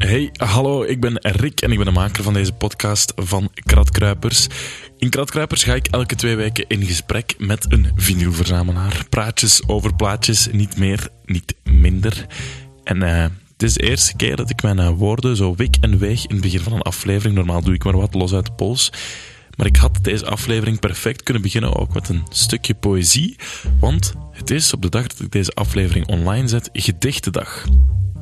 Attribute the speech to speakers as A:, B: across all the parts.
A: Hey, hallo, ik ben Rick en ik ben de maker van deze podcast van Kratkruipers. In Kratkruipers ga ik elke twee weken in gesprek met een vinylverzamelaar. Praatjes over plaatjes, niet meer, niet minder. En uh, het is de eerste keer dat ik mijn uh, woorden zo wik en weeg in het begin van een aflevering. Normaal doe ik maar wat los uit de pols. Maar ik had deze aflevering perfect kunnen beginnen ook met een stukje poëzie. Want het is op de dag dat ik deze aflevering online zet, gedichtendag.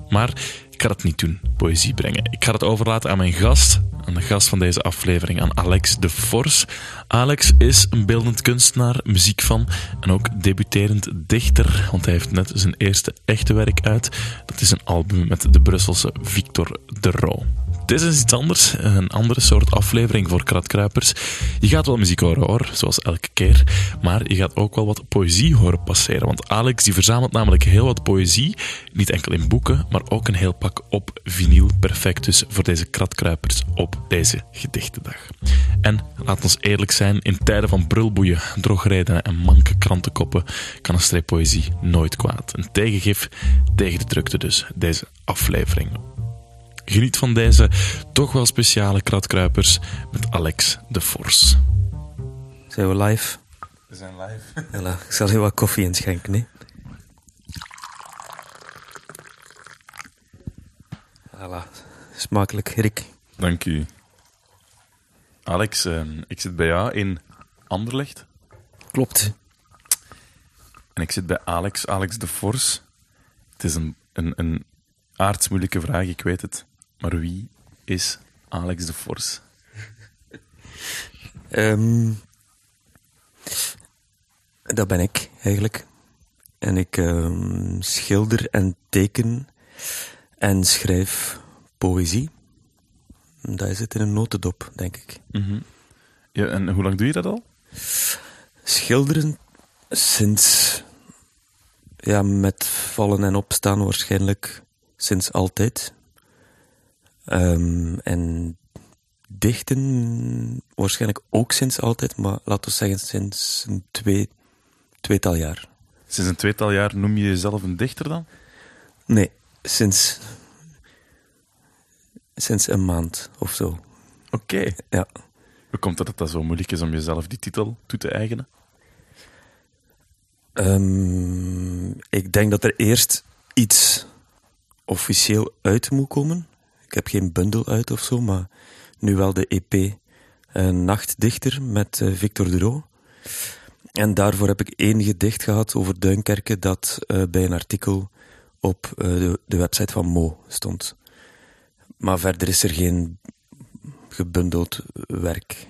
A: Maar ik ga het niet doen, poëzie brengen. Ik ga het overlaten aan mijn gast, aan de gast van deze aflevering, aan Alex de Vors. Alex is een beeldend kunstenaar, muziekfan en ook debuterend dichter, want hij heeft net zijn eerste echte werk uit. Dat is een album met de Brusselse Victor de Roo. Dit is iets anders, een andere soort aflevering voor kratkruipers. Je gaat wel muziek horen hoor, zoals elke keer, maar je gaat ook wel wat poëzie horen passeren. Want Alex die verzamelt namelijk heel wat poëzie, niet enkel in boeken, maar ook een heel pak op vinyl. Perfect dus voor deze kratkruipers op deze gedichtendag. En laat ons eerlijk zijn, in tijden van brulboeien, drogrijden en manke krantenkoppen kan een streep poëzie nooit kwaad. Een tegengif tegen de drukte dus, deze aflevering. Geniet van deze toch wel speciale kratkruipers met Alex de Vors.
B: Zijn we live?
A: We zijn live.
B: Voilà. Ik zal heel wat koffie inschenken. Hè? Voilà. Smakelijk, Rick.
A: Dank u. Alex, uh, ik zit bij jou in Anderlecht.
B: Klopt.
A: En ik zit bij Alex, Alex de Vors. Het is een, een, een aardsmoeilijke vraag, ik weet het. Maar wie is Alex de Vors?
B: um, dat ben ik eigenlijk. En ik um, schilder en teken en schrijf poëzie. Dat is het in een notendop, denk ik.
A: Mm -hmm. ja, en hoe lang doe je dat al?
B: Schilderen sinds, ja, met vallen en opstaan waarschijnlijk sinds altijd. Um, en dichten waarschijnlijk ook sinds altijd, maar laten we zeggen sinds een twee, tweetal jaar.
A: Sinds een tweetal jaar noem je jezelf een dichter dan?
B: Nee, sinds, sinds een maand of zo.
A: Oké. Okay.
B: Ja.
A: Hoe komt het dat dat zo moeilijk is om jezelf die titel toe te eigenen?
B: Um, ik denk dat er eerst iets officieel uit moet komen. Ik heb geen bundel uit of zo, maar nu wel de EP uh, Nachtdichter met uh, Victor de Roo. En daarvoor heb ik één gedicht gehad over Duinkerken dat uh, bij een artikel op de, de, website van Mo stond. Maar verder is er geen gebundeld werk.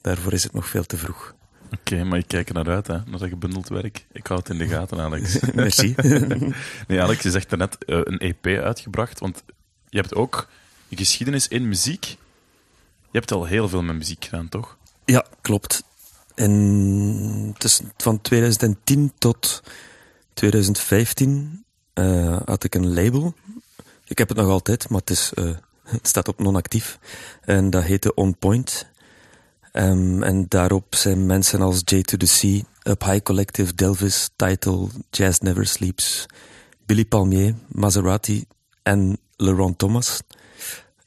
B: Daarvoor is het nog veel te vroeg.
A: Oké, okay, maar ik kijk er naar uit, hè, naar dat gebundeld werk. Ik hou het in de gaten, Alex.
B: Merci.
A: nee, Alex, je zegt net een EP uitgebracht, want je hebt ook geschiedenis in muziek. Je hebt al heel veel met muziek gedaan, toch?
B: Ja, klopt. En dus van 2010 tot 2015 uh, had ik een label. Ik heb het nog altijd, maar het, is, uh, het staat op non-actief. En dat heette On Point. Um, en daarop zijn mensen als J to the Sea, Up High Collective, Delvis, Title, Jazz Never Sleeps, Billy Palmier, Maserati en Leron Thomas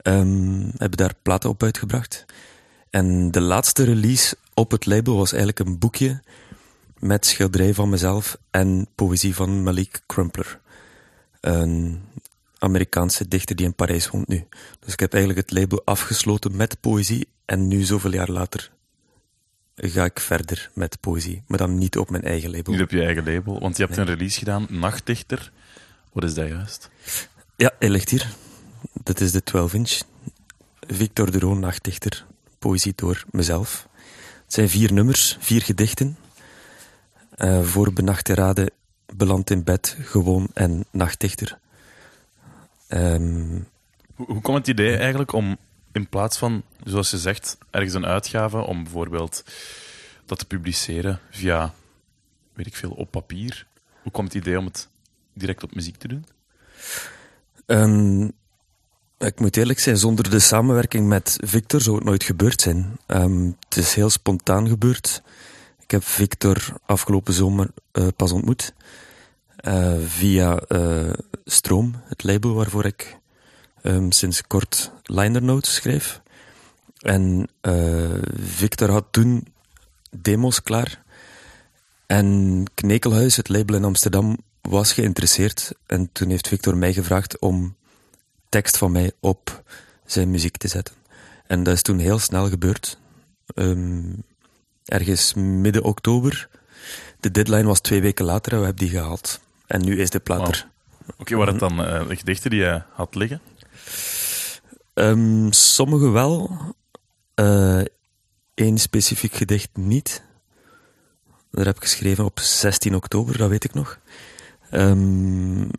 B: um, hebben daar platen op uitgebracht. En de laatste release op het label was eigenlijk een boekje met schilderij van mezelf en poëzie van Malik Crumpler. Een Amerikaanse dichter die in Parijs woont nu. Dus ik heb eigenlijk het label afgesloten met poëzie en nu, zoveel jaar later, ga ik verder met poëzie. Maar dan niet op mijn eigen label.
A: Niet op je eigen label, want je hebt nee. een release gedaan, Nachtdichter. Wat is dat juist?
B: Ja, hij ligt hier. Dat is de 12 inch. Victor de Roon, nachtdichter. Poëzie door mezelf. Het zijn vier nummers, vier gedichten. Uh, voor benachte raden, beland in bed, gewoon en nachtdichter. Um,
A: hoe, hoe kwam het idee eigenlijk om in plaats van, zoals je zegt, ergens een uitgave, om bijvoorbeeld dat te publiceren via, weet ik veel, op papier? Hoe kwam het idee om het direct op muziek te doen?
B: Um, ik moet eerlijk zijn, zonder de samenwerking met Victor zou het nooit gebeurd zijn. Um, het is heel spontaan gebeurd. Ik heb Victor afgelopen zomer uh, pas ontmoet. Uh, via uh, Stroom, het label waarvoor ik ehm, sinds kort liner notes schrijf. En Victor had toen demos klaar. En Knekelhuis, het label in Amsterdam, was geïnteresseerd. En toen heeft Victor mij gevraagd om tekst van mij op zijn muziek te zetten. En dat is toen heel snel gebeurd. Um, ergens midden oktober. De deadline was twee weken later en we hebben die gehaald. En nu is de plaat er.
A: Oké, okay, waren het dan uh, de gedichten die je had liggen?
B: Um, sommige wel. Eén uh, specifiek gedicht niet. Dat heb ik geschreven op 16 oktober, dat weet ik nog. Um,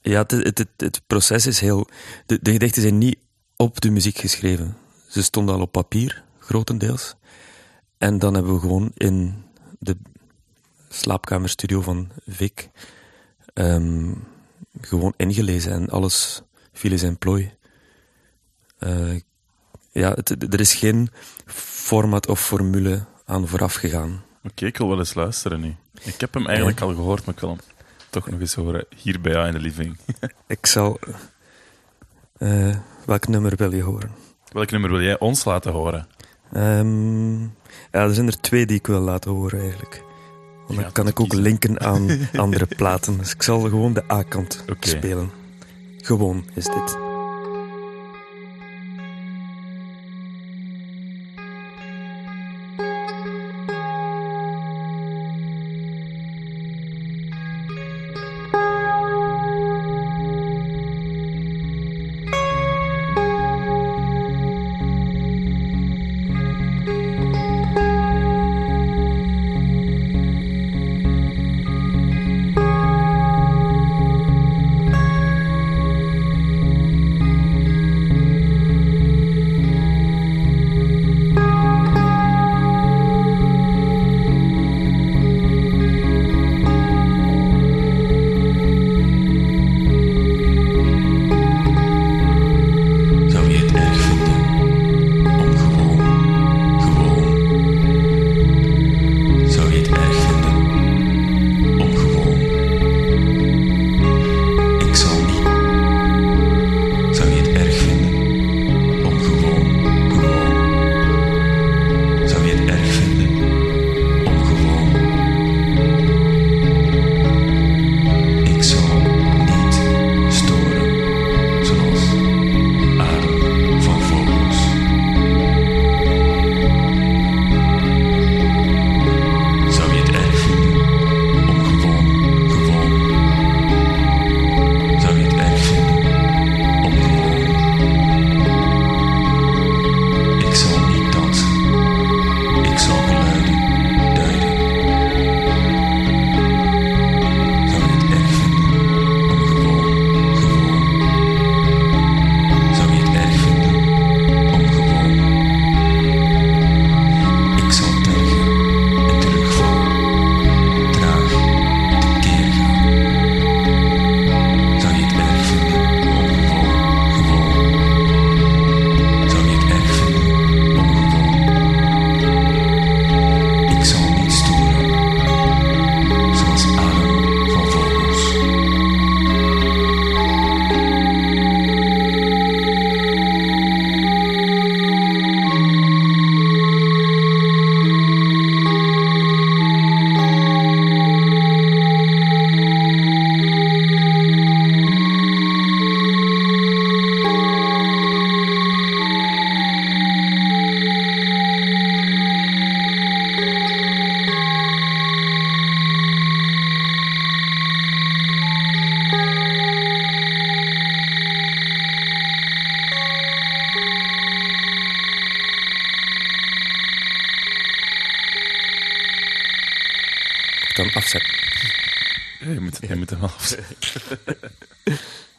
B: ja, het, het, het, het, proces is heel... De, de gedichten zijn niet op de muziek geschreven. Ze stonden al op papier, grotendeels. En dan hebben we gewoon in de slaapkamerstudio van Vic um, gewoon ingelezen en alles viel in zijn plooi. Uh, ja, er is geen format of formule aan vooraf gegaan.
A: Oké, ik wil wel eens luisteren nu. Ik heb hem eigenlijk al gehoord, maar ik wil hem toch nog eens horen hier bij jou in de living.
B: ik zal... Uh, welk nummer wil je horen?
A: Welk nummer wil jij ons laten horen?
B: Um, ja, er zijn er twee die ik wil laten horen eigenlijk. Want dan kan ik ook linken aan andere platen. Dus ik zal gewoon de A-kant okay. spelen. Gewoon is dit.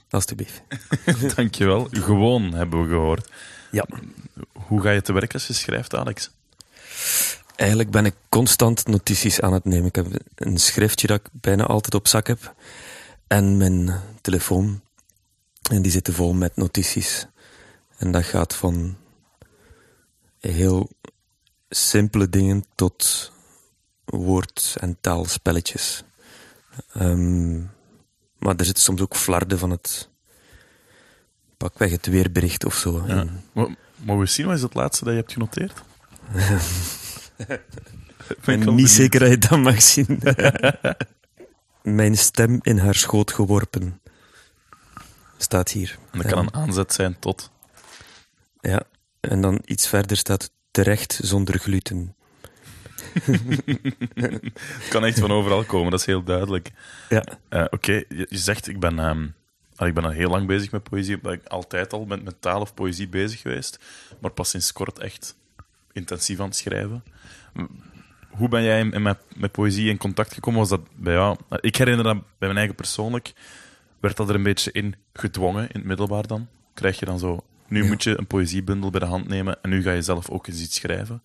B: Alsjeblieft.
A: Dankjewel. Gewoon hebben we gehoord.
B: Ja.
A: Hoe ga je te werk als je schrijft, Alex?
B: Eigenlijk ben ik constant notities aan het nemen. Ik heb een schriftje dat ik bijna altijd op zak heb. En mijn telefoon. En die zitten vol met notities. En dat gaat van heel simpele dingen tot woord- en taalspelletjes. Um, maar er zitten soms ook flarden van het pakweg het weerbericht of zo.
A: Ja.
B: En
A: Mo- Mogen we zien, wat is het laatste dat je hebt genoteerd?
B: Ik ben niet
A: benieuwd.
B: zeker dat je dat mag zien. Mijn stem in haar schoot geworpen. Staat hier.
A: En dat kan een aanzet zijn tot...
B: Ja, en dan iets verder staat terecht zonder gluten.
A: Het kan echt van overal komen, dat is heel duidelijk.
B: Ja,
A: Eh, Oké, je, je zegt, ik ben, ehm, al, ik ben al heel lang bezig met poëzie. omdat Ik altijd al met, met taal of poëzie bezig geweest. Maar pas sinds kort echt intensief aan het schrijven. Hoe ben jij in- met, met poëzie in contact gekomen? Was dat bij jou? Eh, Ik herinner dat bij mijn eigen persoonlijk. Werd dat er een beetje in gedwongen, in het middelbaar dan? Krijg je dan zo... Nu
B: Ja.
A: moet je een poëziebundel bij de hand nemen en nu ga je zelf ook eens iets schrijven.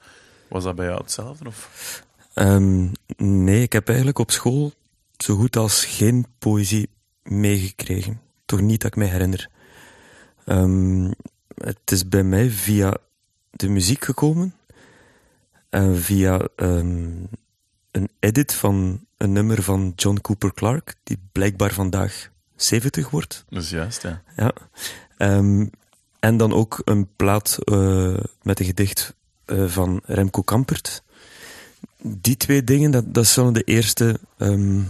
A: Was dat bij jou hetzelfde? Of?
B: Ehm, nee, ik heb eigenlijk op school zo goed als geen poëzie meegekregen. Toch niet dat ik me herinner. Ehm, het is bij mij via de muziek gekomen. En via ehm, een edit van een nummer van John Cooper Clarke, die blijkbaar vandaag 70 wordt.
A: Dus juist, ja.
B: Ja. En dan ook een plaat eh, met een gedicht eh, van Remco Kampert. Die twee dingen, dat, dat zullen de eerste ehm,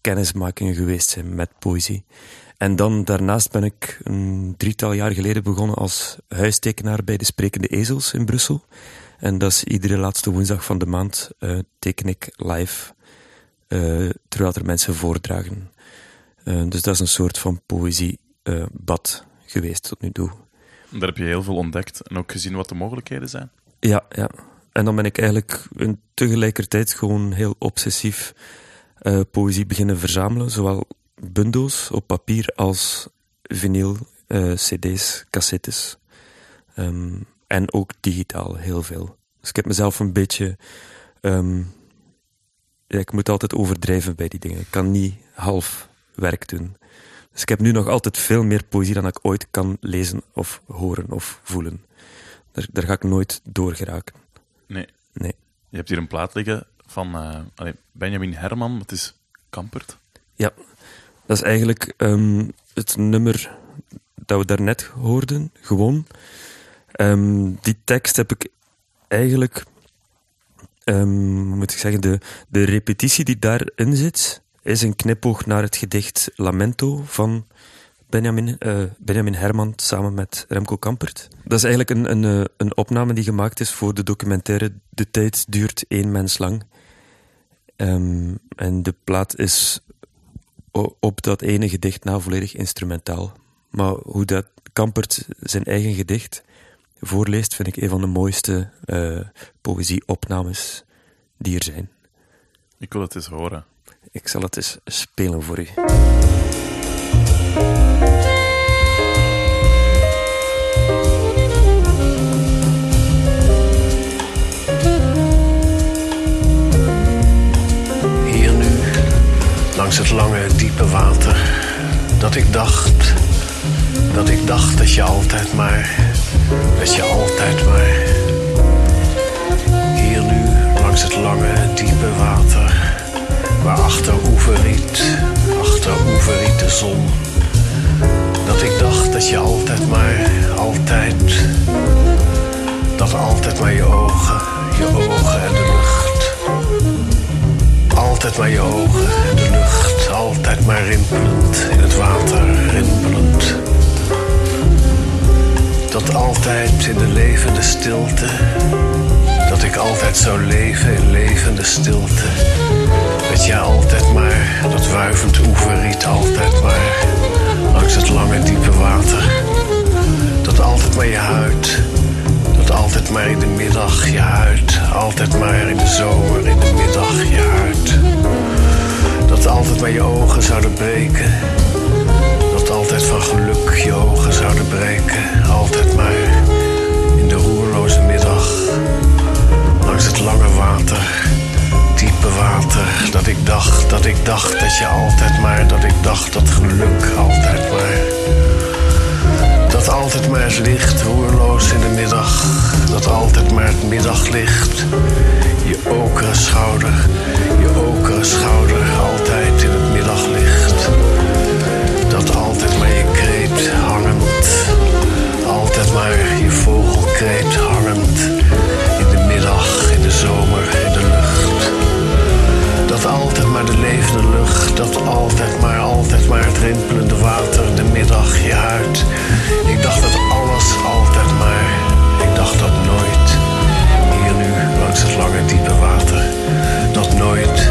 B: kennismakingen geweest zijn met poëzie. En dan daarnaast ben ik een drietal jaar geleden begonnen als huistekenaar bij de Sprekende Ezels in Brussel. En dat is iedere laatste woensdag van de maand eh, teken ik live, eh, terwijl er mensen voordragen. Dus dat is een soort van poëziebad geweest tot nu toe.
A: Daar heb je heel veel ontdekt en ook gezien wat de mogelijkheden zijn.
B: Ja, ja. En dan ben ik eigenlijk in tegelijkertijd gewoon heel obsessief eh, poëzie beginnen verzamelen. Zowel bundels op papier als vinyl, eh, cd's, cassettes. Ehm, en ook digitaal, heel veel. Dus ik heb mezelf een beetje... ehm, ik moet altijd overdrijven bij die dingen. Ik kan niet half werk doen. Dus ik heb nu nog altijd veel meer poëzie dan ik ooit kan lezen of horen of voelen. Daar, daar ga ik nooit door geraken.
A: Nee.
B: Nee.
A: Je hebt hier een plaat liggen van eh, Benjamin Herman, het is Kampert.
B: Ja, dat is eigenlijk ehm, het nummer dat we daarnet hoorden, gewoon. Ehm, die tekst heb ik eigenlijk, ehm, hoe moet ik zeggen, de, de repetitie die daarin zit, is een knipoog naar het gedicht Lamento van Benjamin, eh, Benjamin Herman samen met Remco Kampert. Dat is eigenlijk een, een, eh, een opname die gemaakt is voor de documentaire De tijd duurt één mens lang. Ehm, en de plaat is op dat ene gedicht na volledig instrumentaal. Maar hoe dat Kampert zijn eigen gedicht voorleest, vind ik een van de mooiste eh poëzieopnames die er zijn.
A: Ik wil het eens horen.
B: Ik zal het eens spelen voor u.
C: langs het lange, diepe water. Dat ik dacht, dat ik dacht dat je altijd maar, dat je altijd maar. Hier nu, langs het lange, diepe water. Waar achter oeverriet, achter oeverriet de zon. Dat ik dacht dat je altijd maar, altijd. Dat altijd maar je ogen, je ogen en de lucht. Altijd maar je ogen altijd maar rimpelend in het water, rimpelend. Dat altijd in de levende stilte, dat ik altijd zou leven in levende stilte. Dat jij altijd maar, dat wuivend oeverriet, altijd maar langs het lange diepe water. Dat altijd maar je huid, dat altijd maar in de middag je huid, altijd maar in de zomer in de middag je huid. Dat altijd maar je ogen zouden breken, dat altijd van geluk je ogen zouden breken, altijd maar in de roerloze middag, langs het lange water, diepe water, dat ik dacht, dat ik dacht dat je altijd maar, dat ik dacht dat geluk altijd maar. Dat altijd maar het licht, roerloos in de middag. Dat altijd maar het middaglicht. Je okere schouder, je okere schouder, in de middag, in de zomer, in de lucht. Dat altijd maar de levende lucht, dat altijd maar, altijd maar het rimpelende water, de middag, je huid. Ik dacht dat alles altijd maar, ik dacht dat nooit. Hier nu, langs het lange diepe water, dat nooit.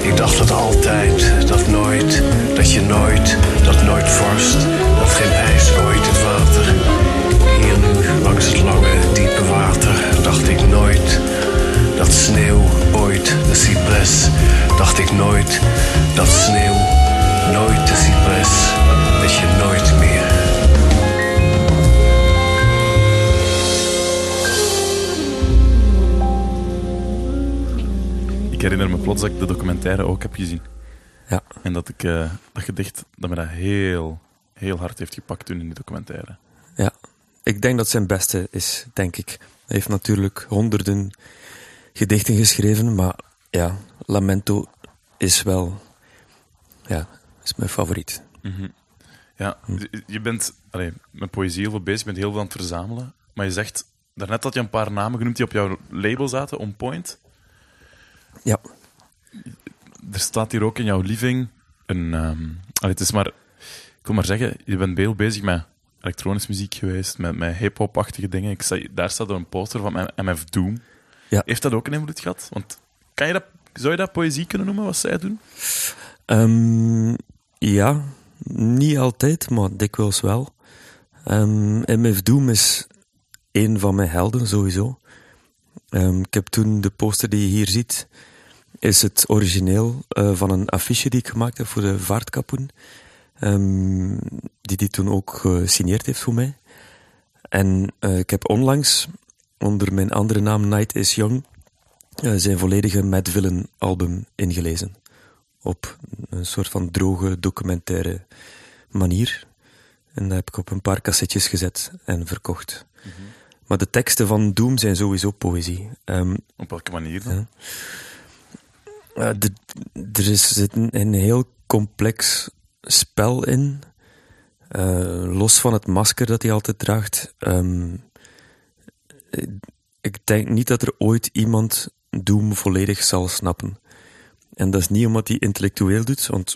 C: Ik dacht dat altijd, dat nooit, dat je nooit, dat nooit vorst, dat geen ijs ooit het water hier nu langs het lange, diepe water, dacht ik nooit dat sneeuw ooit de cypres. Dacht ik nooit dat sneeuw nooit de cypres. Dat je nooit meer.
A: Ik herinner me plots dat ik de documentaire ook heb gezien.
B: Ja.
A: En dat ik eh, dat gedicht, dat me dat heel, heel hard heeft gepakt toen in die documentaire.
B: Ja ik denk dat zijn beste is, denk ik. Hij heeft natuurlijk honderden gedichten geschreven, maar ja, Lamento is wel, ja, is mijn favoriet.
A: Ja, je bent allee, met poëzie heel veel bezig, je bent heel veel aan het verzamelen. Maar je zegt, daarnet had je een paar namen genoemd die op jouw label zaten, On Point.
B: Ja,
A: Er staat hier ook in jouw living een... allee, het is maar... Ik wil maar zeggen, je bent heel bezig met elektronische muziek geweest, met, met hip-hop-achtige dingen. Ik sta, daar staat een poster van MF Doom.
B: Ja.
A: Heeft dat ook een invloed gehad? Want kan je dat, zou je dat poëzie kunnen noemen, wat zij doen?
B: Ehm, ja, niet altijd, maar dikwijls wel. Ehm MF Doom is een van mijn helden, sowieso. Ehm, ik heb toen de poster die je hier ziet, is het origineel eh, van een affiche die ik gemaakt heb voor de Vaartkapoen. Ehm, die die toen ook gesigneerd heeft voor mij. En eh, ik heb onlangs, onder mijn andere naam Night is Young, eh, zijn volledige Mad Villain album ingelezen op een soort van droge documentaire manier. En dat heb ik op een paar cassettes gezet en verkocht. Maar de teksten van Doom zijn sowieso poëzie. Ehm,
A: Op welke manier dan?
B: eh, er is een heel complex spel in. Eh, los van het masker dat hij altijd draagt. Ehm, ik- denk niet dat er ooit iemand Doom volledig zal snappen. En dat is niet omdat hij intellectueel doet, want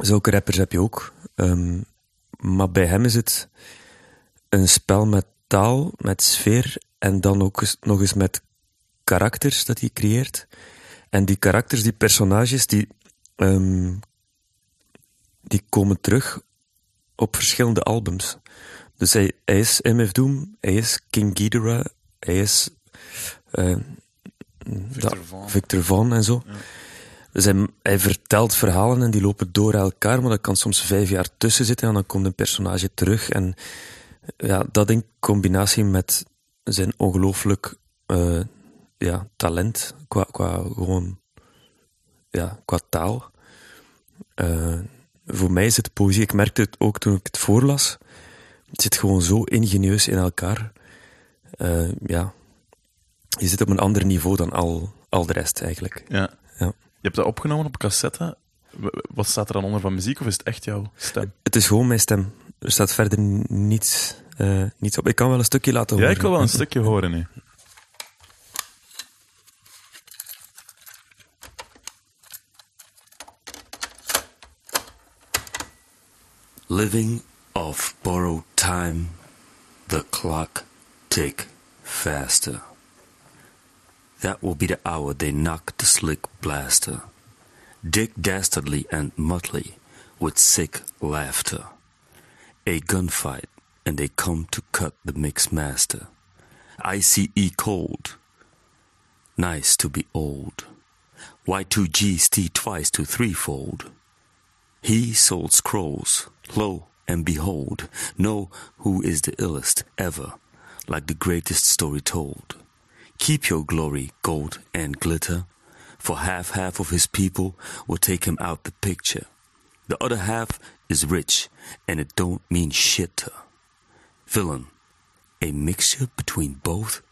B: zulke rappers heb je ook. Ehm, maar bij hem is het een spel met taal, met sfeer en dan ook nog eens met karakters dat hij creëert. En die karakters, die personages, die, ehm, die komen terug op verschillende albums. Dus hij, hij is MF Doom, hij is King Ghidorah, hij is eh,
A: Victor Von
B: en zo. Dus hij, hij vertelt verhalen en die lopen door elkaar, maar dat kan soms vijf jaar tussen zitten en dan komt een personage terug. En ja, dat in combinatie met zijn ongelooflijk eh, ja, talent qua, qua gewoon ja, qua taal. Eh, voor mij is het poëzie. Ik merkte het ook toen ik het voorlas. Het zit gewoon zo ingenieus in elkaar. Eh, ja. Je zit op een ander niveau dan al, al de rest eigenlijk.
A: Ja.
B: Ja.
A: Je hebt dat opgenomen op cassette. Wat staat er dan onder van muziek, of is het echt jouw stem?
B: Het is gewoon mijn stem. Er staat verder niets, eh, niets op. Ik kan wel een stukje laten
A: Ja,
B: horen.
A: ik wil wel een stukje horen nu.
D: Living off borrowed time, the clock tick faster. That will be the hour they knock the slick blaster. Dick dastardly and motley with sick laughter. A gunfight and they come to cut the mix master. ICE cold. Nice to be old. Y2G T twice to threefold. He sold scrolls, lo and behold, know who is the illest ever, like the greatest story told. Keep your glory, gold and glitter, for half half of his people will take him out the picture. The other half is rich, and it don't mean shit. to. Villain, a mixture between both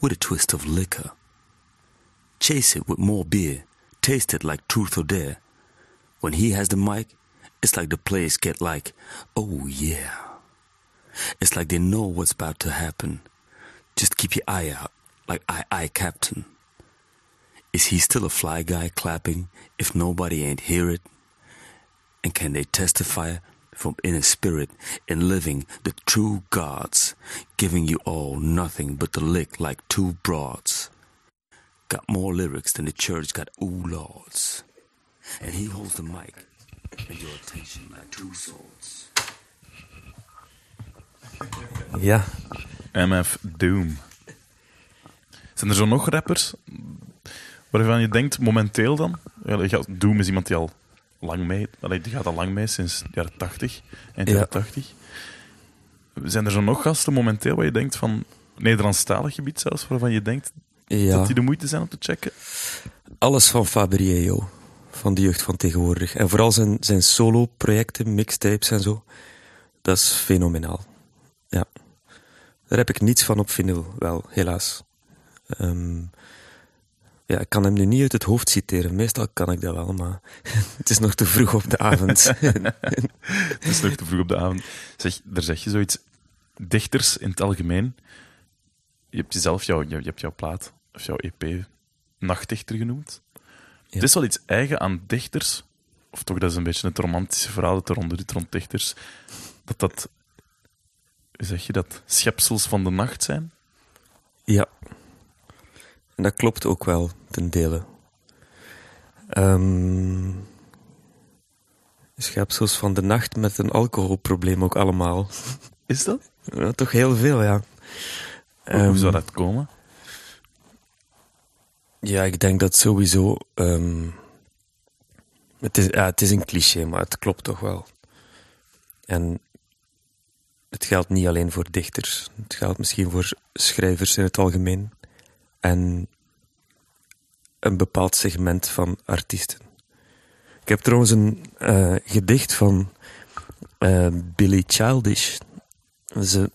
D: with a twist of liquor. Chase it with more beer, taste it like truth or dare. When he has the mic, it's like the players get like, oh yeah. It's like they know what's about to happen. Just keep your eye out, like I, I, Captain. Is he still a fly guy clapping if nobody ain't hear it? And can they testify from inner spirit in living the true gods, giving you all nothing but the lick like two broads? Got more lyrics than the church got ooh lords. And he holds the mic your attention like two swords.
B: Ja,
A: MF Doom. Zijn er zo nog rappers waarvan je denkt, momenteel dan? Doom is iemand die al lang mee, allee, die gaat al lang mee, sinds de jaren 80, eind
B: Ja.
A: jaren 80. Zijn er zo nog gasten momenteel waar je denkt van, Nederlandstalig gebied zelfs, waarvan je denkt
B: ja.
A: dat die de moeite zijn om te checken?
B: Alles van Fabriello, van de jeugd van tegenwoordig. En vooral zijn, zijn solo-projecten, mixtapes en zo. Dat is fenomenaal. Ja. Daar heb ik niets van op vinyl, wel, helaas. Ehm, ja, ik kan hem nu niet uit het hoofd citeren. Meestal kan ik dat wel, maar het is nog te vroeg op de avond.
A: Het is nog te vroeg op de avond. Zeg, daar zeg je zoiets. Dichters in het algemeen. Je hebt jezelf, jouw, je, je hebt jouw plaat, of jouw EP, nachtdichter genoemd. Het is wel iets eigen aan dichters, of toch dat is een beetje het romantische verhaal dat er onder dit rond dichters, dat dat, hoe zeg je dat, schepsels van de nacht zijn?
B: Ja. En dat klopt ook wel, ten dele. Ehm schepsels van de nacht met een alcoholprobleem ook allemaal.
A: Is dat?
B: Ja, toch heel veel, ja.
A: Hoe- Hoe zou
B: Ehm,
A: dat komen?
B: Ja, ik denk dat sowieso... ehm, het, is, ja, het is een cliché, maar het klopt toch wel. En het geldt niet alleen voor dichters. Het geldt misschien voor schrijvers in het algemeen. En een bepaald segment van artiesten. Ik heb trouwens een eh, gedicht van eh, Billy Childish. Dat is een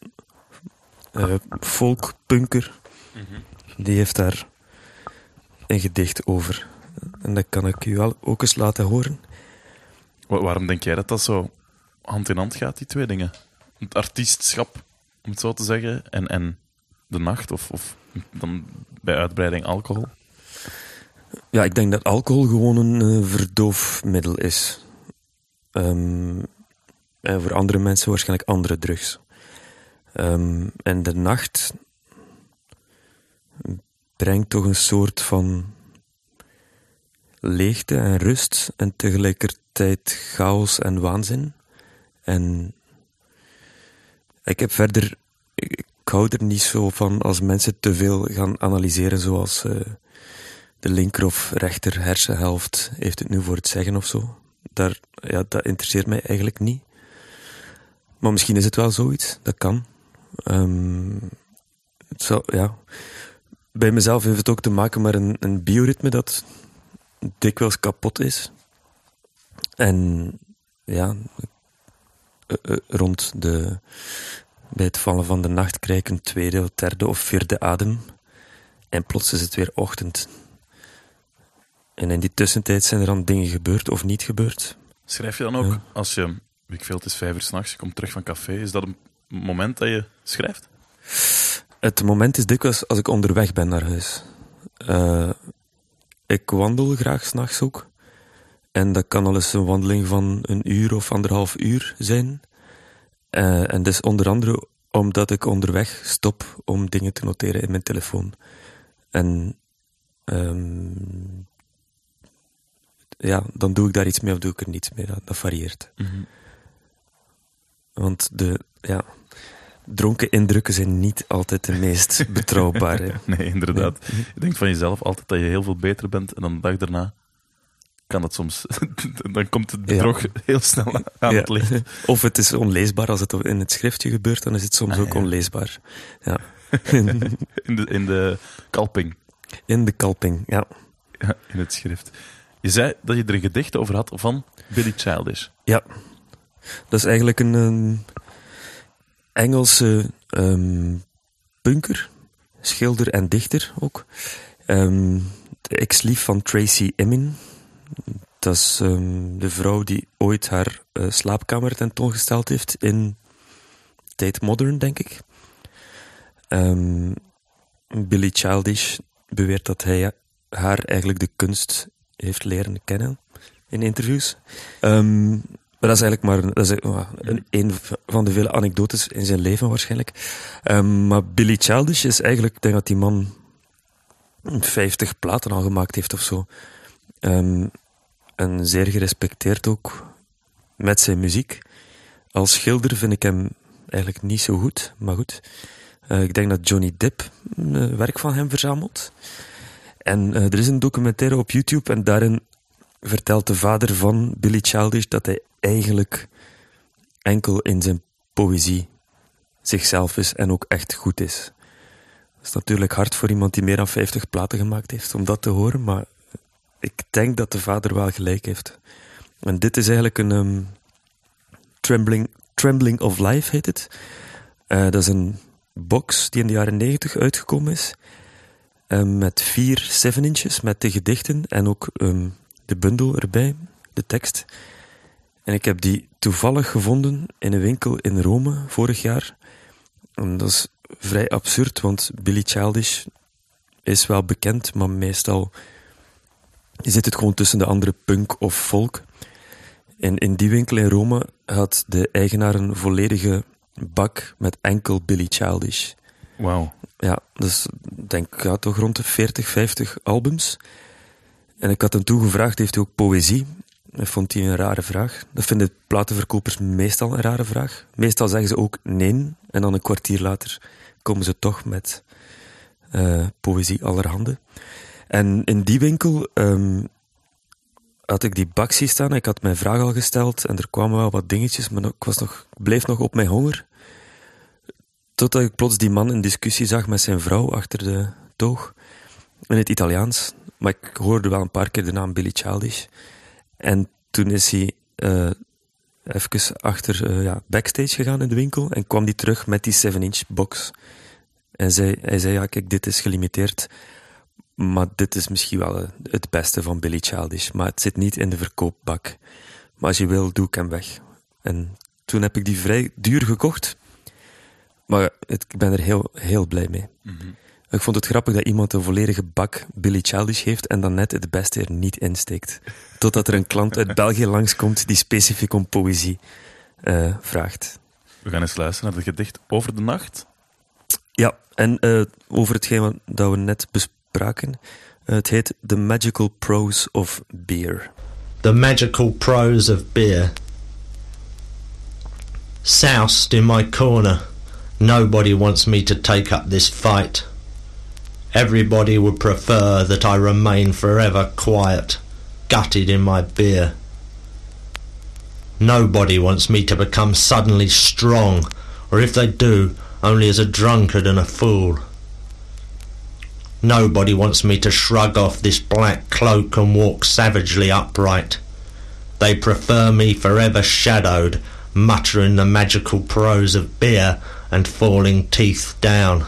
B: eh, folkpunker. Die heeft daar een gedicht over. En dat kan ik u al ook eens laten horen.
A: Wa- waarom denk jij dat dat zo hand in hand gaat, die twee dingen? Het artiestschap, om het zo te zeggen, en, en de nacht, of, of dan bij uitbreiding alcohol?
B: Ja, ik denk dat alcohol gewoon een eh, verdoofmiddel is. Ehm, en voor andere mensen waarschijnlijk andere drugs. Ehm, en de nacht brengt toch een soort van leegte en rust en tegelijkertijd chaos en waanzin. En ik heb verder, ik, hou er niet zo van als mensen te veel gaan analyseren zoals eh, de linker of rechter hersenhelft heeft het nu voor het zeggen of zo. Daar, ja, dat interesseert mij eigenlijk niet. Maar misschien is het wel zoiets, dat kan. Ehm, het zou, ja. Bij mezelf heeft het ook te maken met een, een bioritme dat dikwijls kapot is. En ja, eh, eh, rond de, bij het vallen van de nacht krijg ik een tweede, of derde of vierde adem. En plots is het weer ochtend. En in die tussentijd zijn er dan dingen gebeurd of niet gebeurd.
A: Schrijf je dan ook,
B: Ja.
A: als je, weet ik veel, het is vijf uur s'nachts, je komt terug van café, is dat een moment dat je schrijft?
B: Het moment is dikwijls als ik onderweg ben naar huis. Eh, ik wandel graag s'nachts ook. En dat kan al eens een wandeling van een uur of anderhalf uur zijn. Eh, en dus onder andere omdat ik onderweg stop om dingen te noteren in mijn telefoon. En ehm, ja, dan doe ik daar iets mee of doe ik er niets mee. Dat, dat varieert. Want de ja, dronken indrukken zijn niet altijd de meest betrouwbare.
A: Nee, inderdaad. Je denkt van jezelf altijd dat je heel veel beter bent en dan de dag daarna kan het soms... dan komt het bedrog heel snel aan
B: Ja.
A: het licht.
B: Of het is onleesbaar als het in het schriftje gebeurt, dan is het soms
A: Ah,
B: ook
A: ja.
B: onleesbaar. Ja.
A: In de, in de kalping,
B: In de kalping, ja.
A: ja, in het schrift. Je zei dat je er een gedicht over had van Billy Childish.
B: Ja. Dat is eigenlijk een ehm, Engelse ehm, punker, schilder en dichter ook. Ehm, de ex-lief van Tracy Emin. Dat is ehm, de vrouw die ooit haar eh, slaapkamer tentoongesteld heeft in Tate Modern, denk ik. Billy Childish beweert dat hij haar eigenlijk de kunst heeft leren kennen in interviews. Ehm, maar dat is eigenlijk maar een, dat is een, een van de vele anekdotes in zijn leven waarschijnlijk. Ehm, maar Billy Childish is eigenlijk, ik denk dat die man 50 platen al gemaakt heeft of zo. Ehm, en zeer gerespecteerd ook met zijn muziek. Als schilder vind ik hem eigenlijk niet zo goed, maar goed. Eh, ik denk dat Johnny Depp eh, werk van hem verzamelt. En eh, er is een documentaire op YouTube en daarin vertelt de vader van Billy Childish dat hij eigenlijk enkel in zijn poëzie zichzelf is en ook echt goed is. Dat is natuurlijk hard voor iemand die meer dan 50 platen gemaakt heeft om dat te horen, maar ik denk dat de vader wel gelijk heeft. En dit is eigenlijk een ehm, Trembling, Trembling of Life heet het. Eh, dat is een box die in de jaren 90 uitgekomen is. eh, met vier 7 inches met de gedichten en ook ehm, de bundel erbij, de tekst. En ik heb die toevallig gevonden in een winkel in Rome vorig jaar. En dat is vrij absurd, want Billy Childish is wel bekend, maar meestal zit het gewoon tussen de andere punk of folk. En in die winkel in Rome had de eigenaar een volledige bak met enkel Billy Childish.
A: Wauw.
B: Ja, dus ik denk ja, toch rond de 40, 50 albums. En ik had hem toen gevraagd, heeft hij ook poëzie? Dat vond hij een rare vraag. Dat vinden platenverkopers meestal een rare vraag. Meestal zeggen ze ook nee, en dan een kwartier later komen ze toch met eh, poëzie allerhande. En in die winkel ehm, had ik die bak zien staan. Ik had mijn vraag al gesteld en er kwamen wel wat dingetjes, maar ik was nog, ik bleef nog op mijn honger. Totdat ik plots die man in discussie zag met zijn vrouw achter de toog. In het Italiaans. Maar ik hoorde wel een paar keer de naam Billy Childish. En toen is hij eh even achter eh, ja, backstage gegaan in de winkel. En kwam hij terug met die 7-inch box. En zei, hij zei, ja kijk, dit is gelimiteerd. Maar dit is misschien wel eh, het beste van Billy Childish. Maar het zit niet in de verkoopbak. Maar als je wil, doe ik hem weg. En toen heb ik die vrij duur gekocht. Maar het, ik ben er heel, heel blij mee. Ik vond het grappig dat iemand een volledige bak Billy Childish heeft en dan net het beste er niet insteekt. Totdat er een klant uit België langskomt die specifiek om poëzie eh, vraagt.
A: We gaan eens luisteren naar het gedicht Over de Nacht.
B: Ja, en eh, over hetgeen dat we net bespraken. Eh, het heet The Magical Prose of Beer.
E: The magical prose of beer. Soused in my corner. Nobody wants me to take up this fight. Everybody would prefer that I remain forever quiet, gutted in my beer. Nobody wants me to become suddenly strong, or if they do, only as a drunkard and a fool. Nobody wants me to shrug off this black cloak and walk savagely upright. They prefer me forever shadowed, muttering the magical prose of beer and falling teeth down.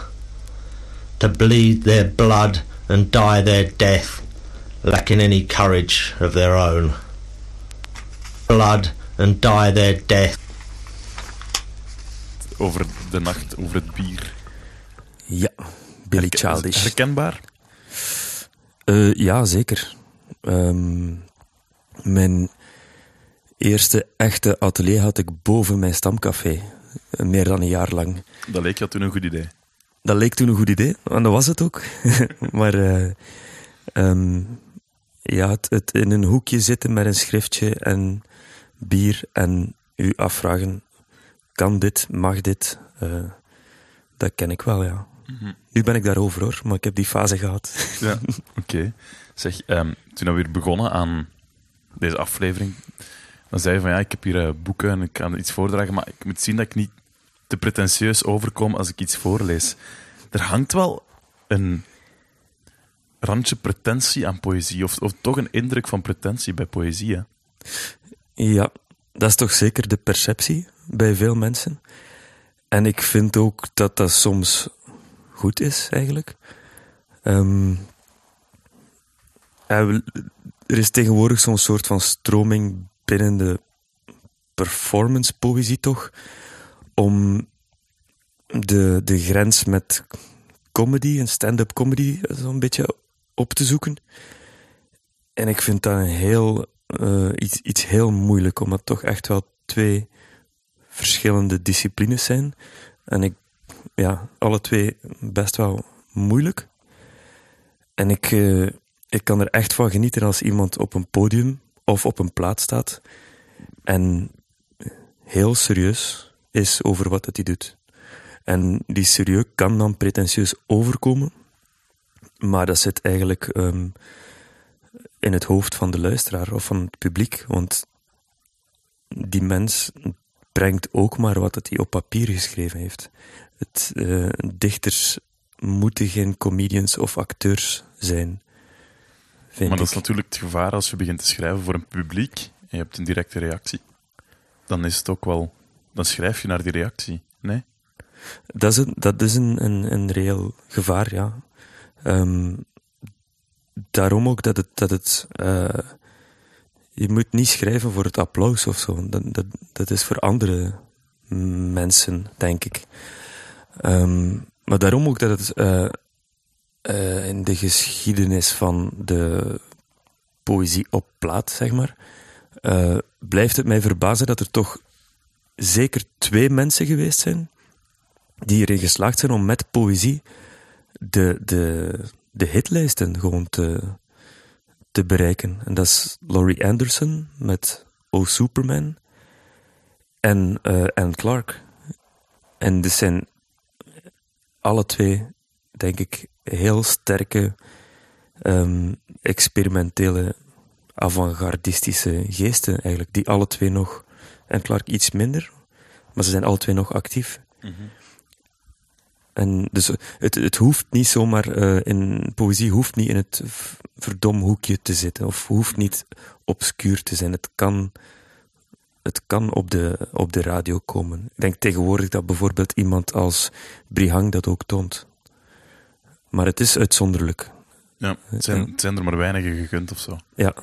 E: To bleed their blood and die their death, lacking any courage of their own. Blood and die their death.
A: Over de nacht, over het bier.
B: Ja, Billy
A: Herken-
B: Childish.
A: Herkenbaar?
B: Eh, ja, zeker. Ehm, mijn eerste echte atelier had ik boven mijn stamcafé. Meer dan een jaar lang.
A: Dat leek je toen een goed idee.
B: Dat leek toen een goed idee, en dat was het ook. maar eh, ehm, ja, het, het in een hoekje zitten met een schriftje en bier en u afvragen, kan dit, mag dit, eh, dat ken ik wel, ja. Nu ben ik daarover hoor, maar ik heb die fase gehad.
A: Ja, oké. Zeg, ehm, toen we weer begonnen aan deze aflevering, dan zei je van ja, ik heb hier eh, boeken en ik kan iets voordragen, maar ik moet zien dat ik niet te pretentieus overkom als ik iets voorlees. Er hangt wel een randje pretentie aan poëzie, of, of toch een indruk van pretentie bij poëzie. Hè?
B: Ja, dat is toch zeker de perceptie bij veel mensen. En ik vind ook dat dat soms goed is, eigenlijk. Ehm, er is tegenwoordig zo'n soort van stroming binnen de performance poëzie toch, om de, de grens met comedy en stand-up comedy zo'n beetje op te zoeken. En ik vind dat een heel, eh, iets, iets heel moeilijk, omdat het toch echt wel twee verschillende disciplines zijn. En ik, ja, alle twee best wel moeilijk. En ik, eh, ik kan er echt van genieten als iemand op een podium of op een plaat staat en heel serieus is over wat hij doet. En die serieus kan dan pretentieus overkomen, maar dat zit eigenlijk ehm, in het hoofd van de luisteraar of van het publiek. Want die mens brengt ook maar wat dat hij op papier geschreven heeft. Het, eh, dichters moeten geen comedians of acteurs zijn.
A: Maar dat
B: ik.
A: is natuurlijk het gevaar als je begint te schrijven voor een publiek en je hebt een directe reactie. Dan is het ook wel... Dan schrijf je naar die reactie. Nee?
B: Dat is een, dat is een, een, een reëel gevaar, ja. Ehm, daarom ook dat het... Dat het eh, je moet niet schrijven voor het applaus of zo. Dat, dat, dat is voor andere mensen, denk ik. Ehm, maar daarom ook dat het eh, eh, in de geschiedenis van de poëzie op plaat, zeg maar, blijft het mij verbazen dat er toch zeker twee mensen geweest zijn die erin geslaagd zijn om met poëzie de, de, de hitlijsten gewoon te, te bereiken. En dat is Laurie Anderson met Oh Superman en eh Anne Clark. En dit zijn alle twee, denk ik, heel sterke, ehm, experimentele, avant-gardistische geesten eigenlijk, die alle twee nog, en Clark iets minder, maar ze zijn alle twee nog actief. En dus het, het hoeft niet zomaar eh, in poëzie hoeft niet in het verdom hoekje te zitten of hoeft niet obscuur te zijn. Het kan, het kan op, de, op de radio komen. Ik denk tegenwoordig dat bijvoorbeeld iemand als Brihang dat ook toont. Maar het is uitzonderlijk.
A: Ja, het zijn, het zijn er maar weinigen gegund of zo.
B: Ja,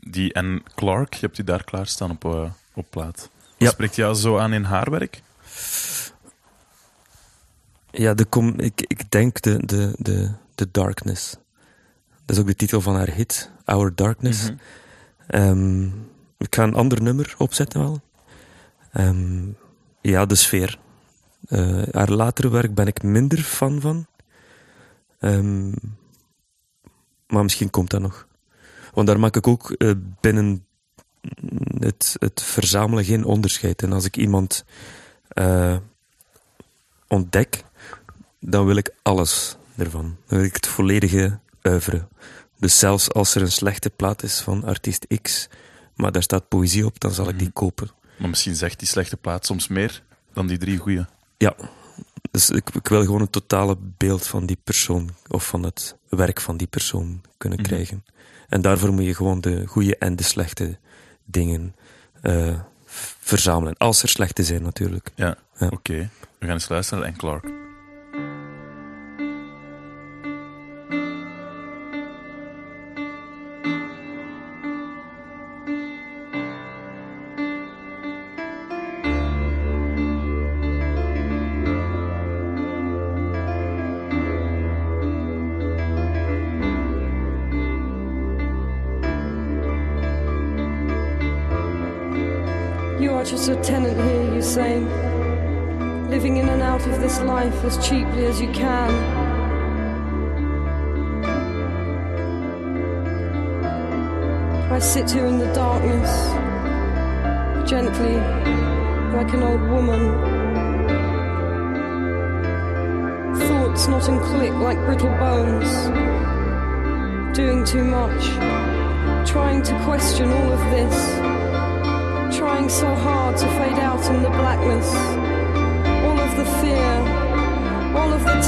A: Die en Clark, je hebt die daar klaarstaan op, eh, op plaat.
B: Ja.
A: Spreekt jou zo aan in haar werk?
B: Ja de com ik, ik denk de, de, de, de Darkness. Dat is ook de titel van haar hit, Our Darkness. Ehm, ik ga een ander nummer opzetten wel. Ehm, ja, de sfeer. Eh, haar latere werk ben ik minder fan van. Ehm, maar misschien komt dat nog. Want daar maak ik ook eh, binnen het, het verzamelen geen onderscheid. En als ik iemand eh, ontdek, dan wil ik alles ervan. Dan wil ik het volledige oeuvre. Dus zelfs als er een slechte plaat is van artiest X, maar daar staat poëzie op, dan zal ik die kopen.
A: Maar misschien zegt die slechte plaat soms meer dan die drie goeie.
B: Ja, dus ik, ik wil gewoon een totale beeld van die persoon of van het werk van die persoon kunnen krijgen. En daarvoor moet je gewoon de goede en de slechte dingen eh, verzamelen. Als er slechte zijn, natuurlijk.
A: Ja,
B: Ja.
A: oké. We gaan eens luisteren naar Anne Clark.
F: As cheaply as you can. I sit here in the darkness, gently, like an old woman. Thoughts not in click like brittle bones, doing too much, trying to question all of this trying so hard to fade out in the blackness. All of the fear,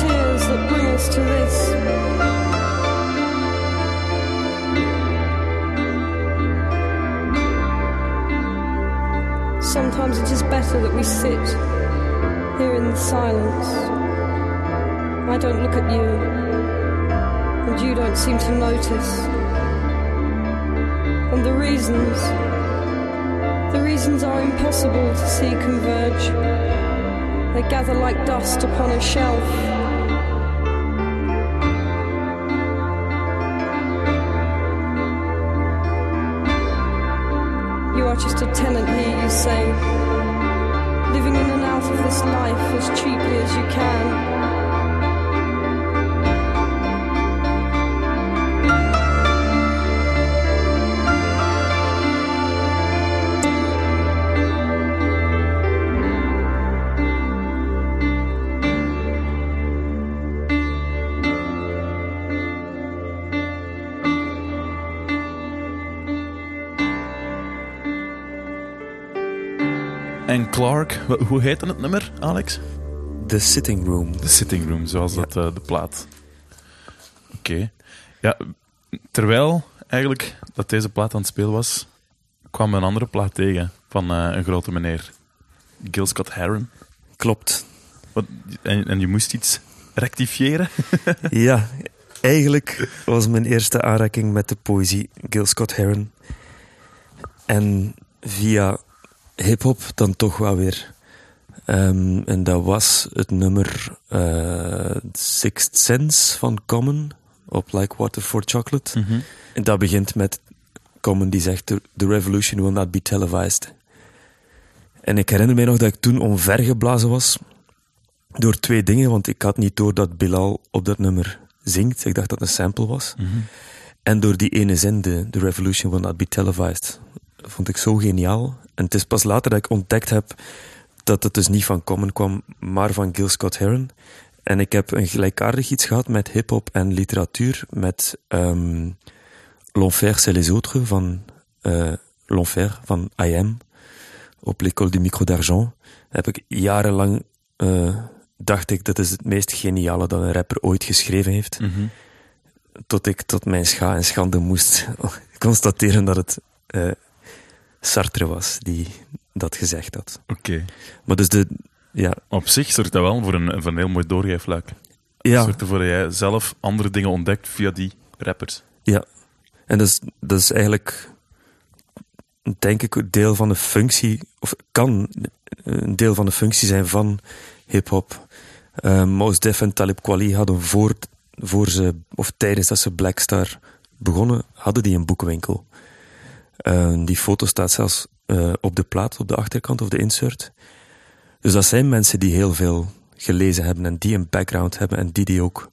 F: tears that bring us to this. Sometimes it is better that we sit here in the silence. I don't look at you, and you don't seem to notice. And the reasons the reasons are impossible to see converge. They gather like dust upon a shelf. Just a tenant here, you say, living in and out of this life as cheaply as you can.
A: Hoe heette het nummer, Alex?
B: The Sitting Room.
A: The Sitting Room, zoals dat eh, de plaat. Oké. Ja, terwijl eigenlijk dat deze plaat aan het spelen was, kwam een andere plaat tegen van eh, een grote meneer. Gil Scott Heron.
B: Klopt.
A: Wat, en, en je moest iets rectifiëren?
B: ja, eigenlijk was mijn eerste aanraking met de poëzie Gil Scott Heron. En via hip-hop dan toch wel weer. Ehm, en dat was het nummer uh, Sixth Sense van Common op Like Water for Chocolate. En dat begint met Common die zegt: The revolution will not be televised. En ik herinner me nog dat ik toen omvergeblazen was door twee dingen, want ik had niet door dat Bilal op dat nummer zingt. Ik dacht dat het een sample was. En door die ene zin, de The revolution will not be televised, vond ik zo geniaal. En het is pas later dat ik ontdekt heb dat het dus niet van Common kwam, maar van Gil Scott Heron. En ik heb een gelijkaardig iets gehad met hip-hop en literatuur, met um, L'Enfer c'est les autres van uh, L'Enfer van I Am op l'école du micro d'argent. Heb ik jarenlang uh, dacht ik dat is het meest geniale dat een rapper ooit geschreven heeft.
A: Mhm.
B: Tot ik tot mijn scha en schande moest constateren dat het uh, Sartre was die dat gezegd had.
A: Oké.
B: Maar dus de, ja.
A: Op zich zorgt dat wel voor een, voor een heel mooi doorgeefluik.
B: Ja.
A: Zorgt ervoor dat jij zelf andere dingen ontdekt via die rappers.
B: Ja. En dat is, dat is eigenlijk, denk ik, een deel van de functie, of kan een deel van de functie zijn van hip-hop. Uh, Mos Def en Talib Kweli hadden voor, voor ze, of tijdens dat ze Blackstar begonnen, hadden die een boekenwinkel. Uh, die foto staat zelfs uh, op de plaat, op de achterkant of de insert. Dus dat zijn mensen die heel veel gelezen hebben en die een background hebben en die die ook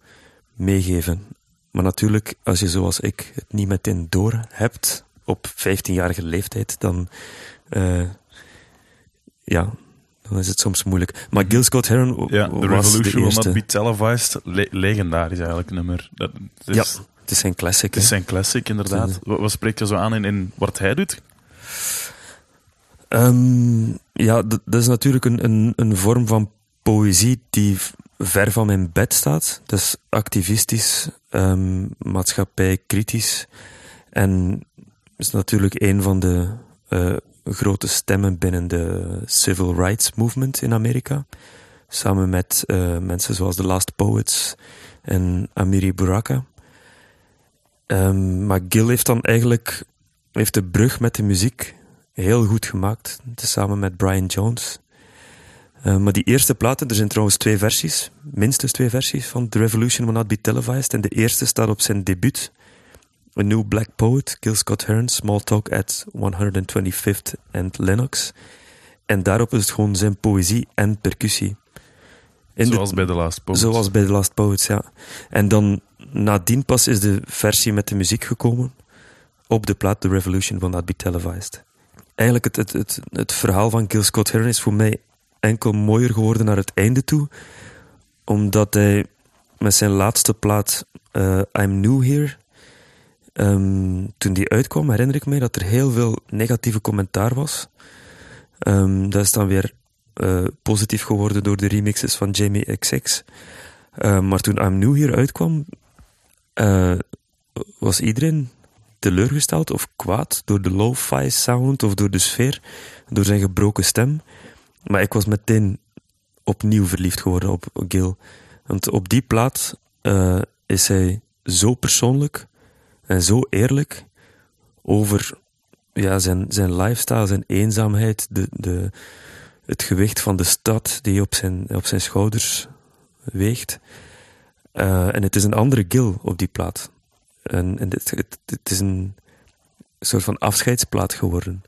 B: meegeven. Maar natuurlijk, als je zoals ik het niet meteen door hebt op 15-jarige leeftijd, dan, uh, ja, dan is het soms moeilijk. Maar Gil Scott Heron
A: ja, The
B: was
A: Revolution
B: de
A: Will. Not Be Televised, le legendarisch eigenlijk nummer. Dat, dat is,
B: Ja, het is zijn classic.
A: Het is zijn classic, inderdaad. Wat, wat spreekt je zo aan in, in wat hij doet?
B: Ehm, ja, dat is natuurlijk een, een, een vorm van poëzie die ver van mijn bed staat. Dat is activistisch, ehm maatschappij kritisch. En is natuurlijk een van de eh, grote stemmen binnen de civil rights movement in Amerika. Samen met eh, mensen zoals The Last Poets en Amiri Buraka. Ehm, maar Gil heeft dan eigenlijk heeft de brug met de muziek heel goed gemaakt, samen met Brian Jones. Uh, maar die eerste platen, er zijn trouwens twee versies, minstens twee versies van The Revolution Will Not Be Televised. En de eerste staat op zijn debuut, A New Black Poet, Gil Scott Heron, Small Talk at 125th and Lennox. En daarop is het gewoon zijn poëzie en percussie. In de-
A: Zoals bij The Last Poets.
B: Zoals bij The Last Poets, ja. En dan nadien pas is de versie met de muziek gekomen op de plaat The Revolution Will Not Be Televised. Eigenlijk het, het, het, het verhaal van Gil Scott Heron is voor mij enkel mooier geworden naar het einde toe, omdat hij met zijn laatste plaat eh, I'm New Here, ehm, toen die uitkwam, herinner ik mij dat er heel veel negatieve commentaar was. Ehm, dat is dan weer eh, positief geworden door de remixes van Jamie XX. Eh, maar toen I'm New hier uitkwam, eh, was iedereen teleurgesteld of kwaad door de lo-fi sound of door de sfeer, door zijn gebroken stem. Maar ik was meteen opnieuw verliefd geworden op Gil. Want op die plaat eh, is hij zo persoonlijk en zo eerlijk over ja, zijn, zijn lifestyle, zijn eenzaamheid, de, de, het gewicht van de stad die op zijn, op zijn schouders weegt. Uh, en het is een andere Gil op die plaat. En, en het, het, het, is een soort van afscheidsplaat geworden.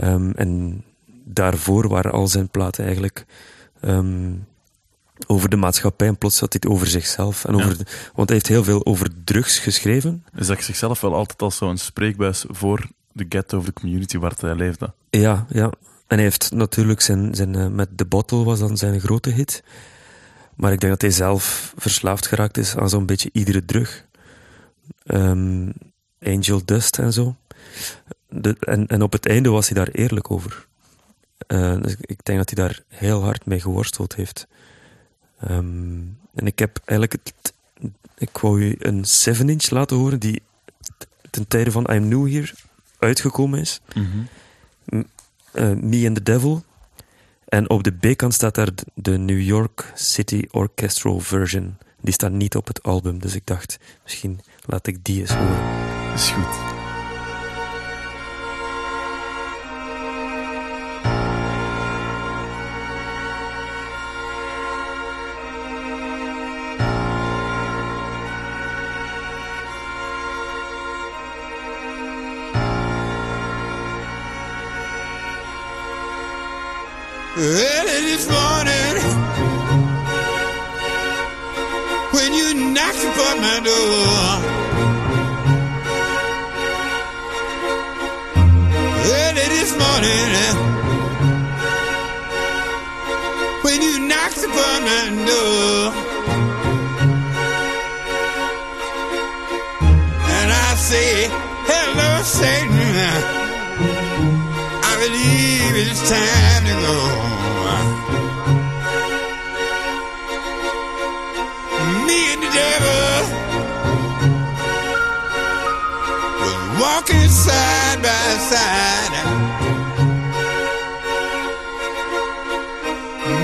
B: Um, en daarvoor waren al zijn platen eigenlijk um, over de maatschappij en plots had hij het over zichzelf. En over
A: Ja.
B: de, want hij heeft heel veel over drugs geschreven.
A: Is dat zichzelf wel altijd als zo'n spreekbuis voor de ghetto of de community waar hij leefde.
B: Ja, ja. En hij heeft natuurlijk zijn, zijn uh, met The Bottle was dan zijn grote hit. Maar ik denk dat hij zelf verslaafd geraakt is aan zo'n beetje iedere drug. Um, Angel Dust en zo. De, en, en op het einde was hij daar eerlijk over. Uh, dus ik denk dat hij daar heel hard mee geworsteld heeft. Um, en ik heb eigenlijk het, ik wou u een 7-inch laten horen die ten tijde van I'm New Here uitgekomen is.
A: Mhm.
B: Eh, Me and the Devil. En op de B-kant staat daar de New York City Orchestral version. Die staat niet op het album, dus ik dacht, misschien laat ik die eens horen.
A: Is goed.
G: Time to go. Me and the devil was walking side by side.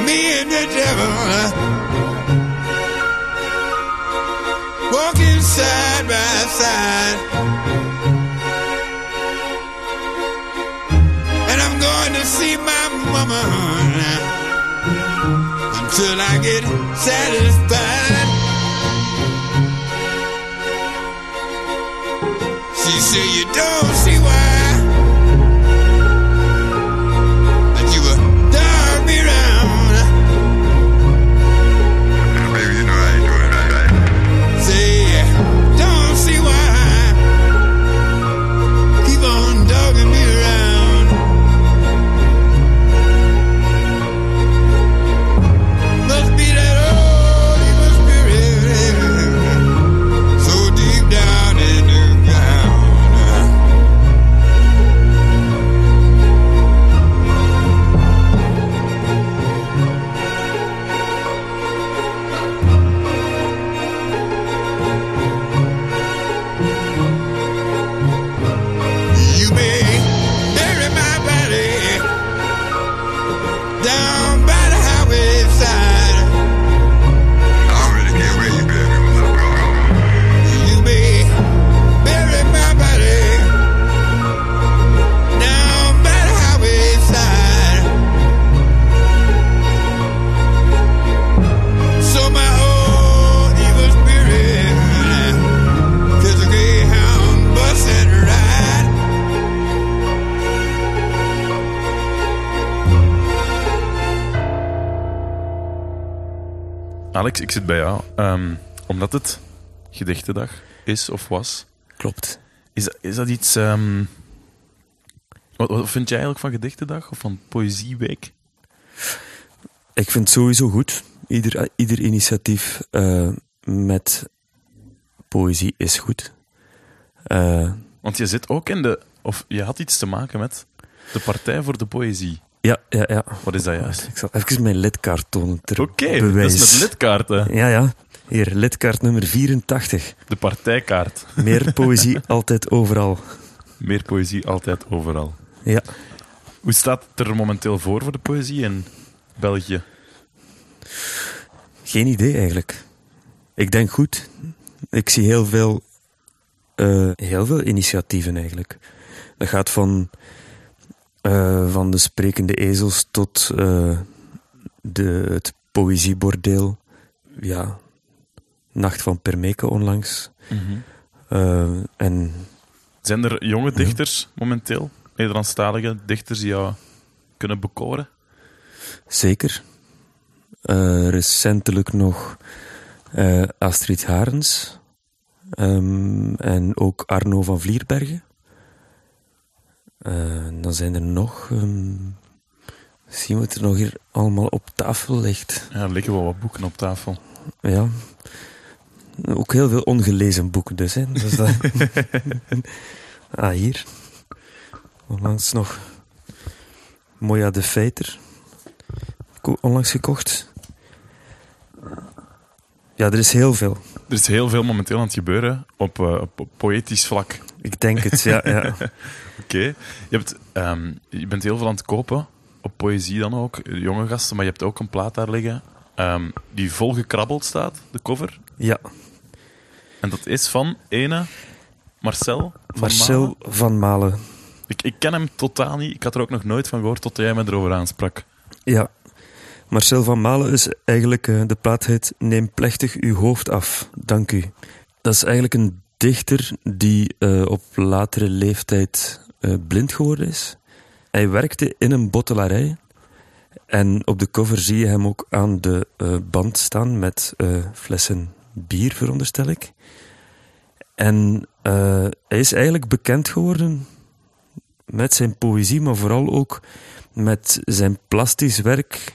G: Me and the devil walking side by side. Until I get satisfied.
A: Zit bij jou. Ehm, omdat het gedichtendag is of was.
B: Klopt.
A: Is dat, is dat iets... ehm, wat, wat vind jij eigenlijk van gedichtendag? Of van poëzieweek?
B: Ik vind het sowieso goed. Ieder, ieder initiatief eh, met poëzie is goed. Eh,
A: Want je zit ook in de... Of je had iets te maken met de Partij voor de Poëzie.
B: Ja, ja, ja.
A: Wat is dat juist?
B: Ik zal even mijn lidkaart tonen ter
A: Oké, dat
B: bewijs.
A: is met lidkaarten.
B: Ja, ja. Hier, lidkaart nummer 84.
A: De partijkaart.
B: Meer poëzie altijd overal.
A: Meer poëzie altijd overal.
B: Ja.
A: Hoe staat het er momenteel voor voor de poëzie in België?
B: Geen idee eigenlijk. Ik denk goed. Ik zie heel veel, eh, heel veel initiatieven eigenlijk. Dat gaat van, eh, van de sprekende ezels tot eh, de, het poëziebordeel. Ja, Nacht van Permeke onlangs. Eh, en
A: Zijn er jonge dichters momenteel, Nederlandstalige dichters, die jou kunnen bekoren?
B: Zeker. Recentelijk nog Astrid Harens. Ehm, en ook Arno van Vlierbergen. Eh, dan zijn er nog... ehm, zien wat er nog hier allemaal op tafel ligt.
A: Ja, er liggen wel wat boeken op tafel.
B: Ja. Ook heel veel ongelezen boeken dus. Hè. Dus dat... ah, hier. Onlangs nog Moya de Feiter. Onlangs gekocht. Ja, er is heel veel.
A: Er is heel veel momenteel aan het gebeuren op, eh, op poëtisch vlak.
B: Ik denk het, ja. ja.
A: Oké. Je, hebt, ehm, je bent heel veel aan het kopen, op poëzie dan ook, jonge gasten, maar je hebt ook een plaat daar liggen ehm, die vol gekrabbeld staat, de cover.
B: ja.
A: En dat is van ene Marcel van
B: Marcel
A: Malen.
B: van Malen.
A: Ik, ik ken hem totaal niet. Ik had er ook nog nooit van gehoord tot jij me erover aansprak.
B: Ja. Marcel van Malen is eigenlijk, eh, de plaat heet Neem plechtig uw hoofd af, dank u. Dat is eigenlijk een dichter die eh, op latere leeftijd eh, blind geworden is. Hij werkte in een bottelarij. En op de cover zie je hem ook aan de eh, band staan met flessen bier, veronderstel ik. En hij is eigenlijk bekend geworden met zijn poëzie, maar vooral ook met zijn plastisch werk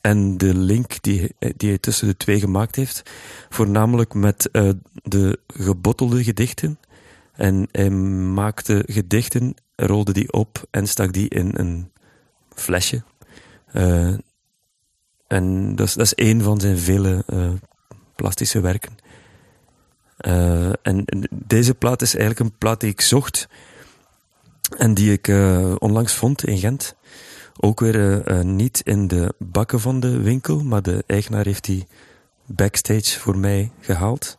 B: en de link die, die hij tussen de twee gemaakt heeft. Voornamelijk met de gebottelde gedichten. En hij maakte gedichten, rolde die op en stak die in een flesje. Eh, en dat is, dat is één van zijn vele eh, plastische werken. Eh, en en deze plaat is eigenlijk een plaat die ik zocht en die ik onlangs vond in Gent. Ook weer niet in de bakken van de winkel, maar de eigenaar heeft die backstage voor mij gehaald.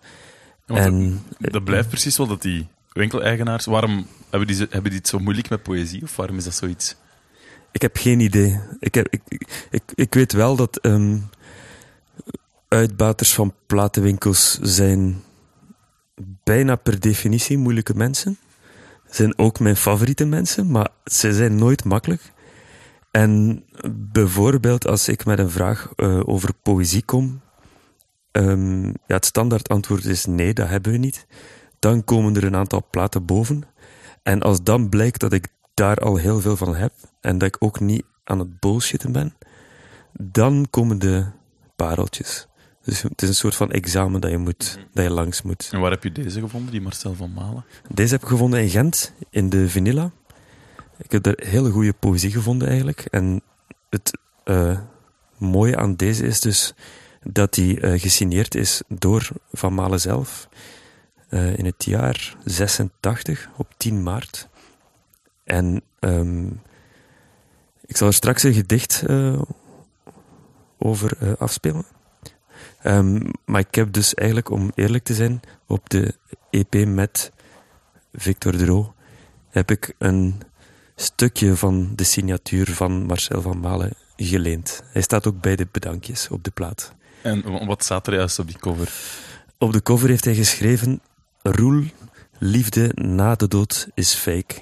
B: En
A: dat, dat blijft precies wel dat die winkeleigenaars... Waarom hebben die, hebben die het zo moeilijk met poëzie? Of waarom is dat zoiets?
B: Ik heb geen idee. Ik, heb, ik, ik- ik, weet wel dat ehm, uitbaters van platenwinkels zijn bijna per definitie moeilijke mensen. Zijn ook mijn favoriete mensen, maar ze zijn nooit makkelijk. En bijvoorbeeld als ik met een vraag eh, over poëzie kom, ehm, ja, het standaard antwoord is nee, dat hebben we niet. Dan komen er een aantal platen boven. En als dan blijkt dat ik daar al heel veel van heb en dat ik ook niet aan het bullshitten ben, dan komen de pareltjes. Dus het is een soort van examen dat je, moet, dat je langs moet.
A: En waar heb je deze gevonden, die Marcel van Malen?
B: Deze heb ik gevonden in Gent, in de Vanilla. Ik heb er hele goede poëzie gevonden eigenlijk. En het eh, mooie aan deze is dus dat die eh, gesigneerd is door Van Malen zelf. eh, in het jaar 86, op 10 maart. En ehm, ik zal er straks een gedicht eh, over afspelen. Ehm, maar ik heb dus eigenlijk, om eerlijk te zijn, op de EP met Victor Dro heb ik een stukje van de signatuur van Marcel van Malen geleend. Hij staat ook bij de bedankjes op de plaat.
A: En wat staat er juist op die cover?
B: Op de cover heeft hij geschreven: Roel, liefde na de dood is fake.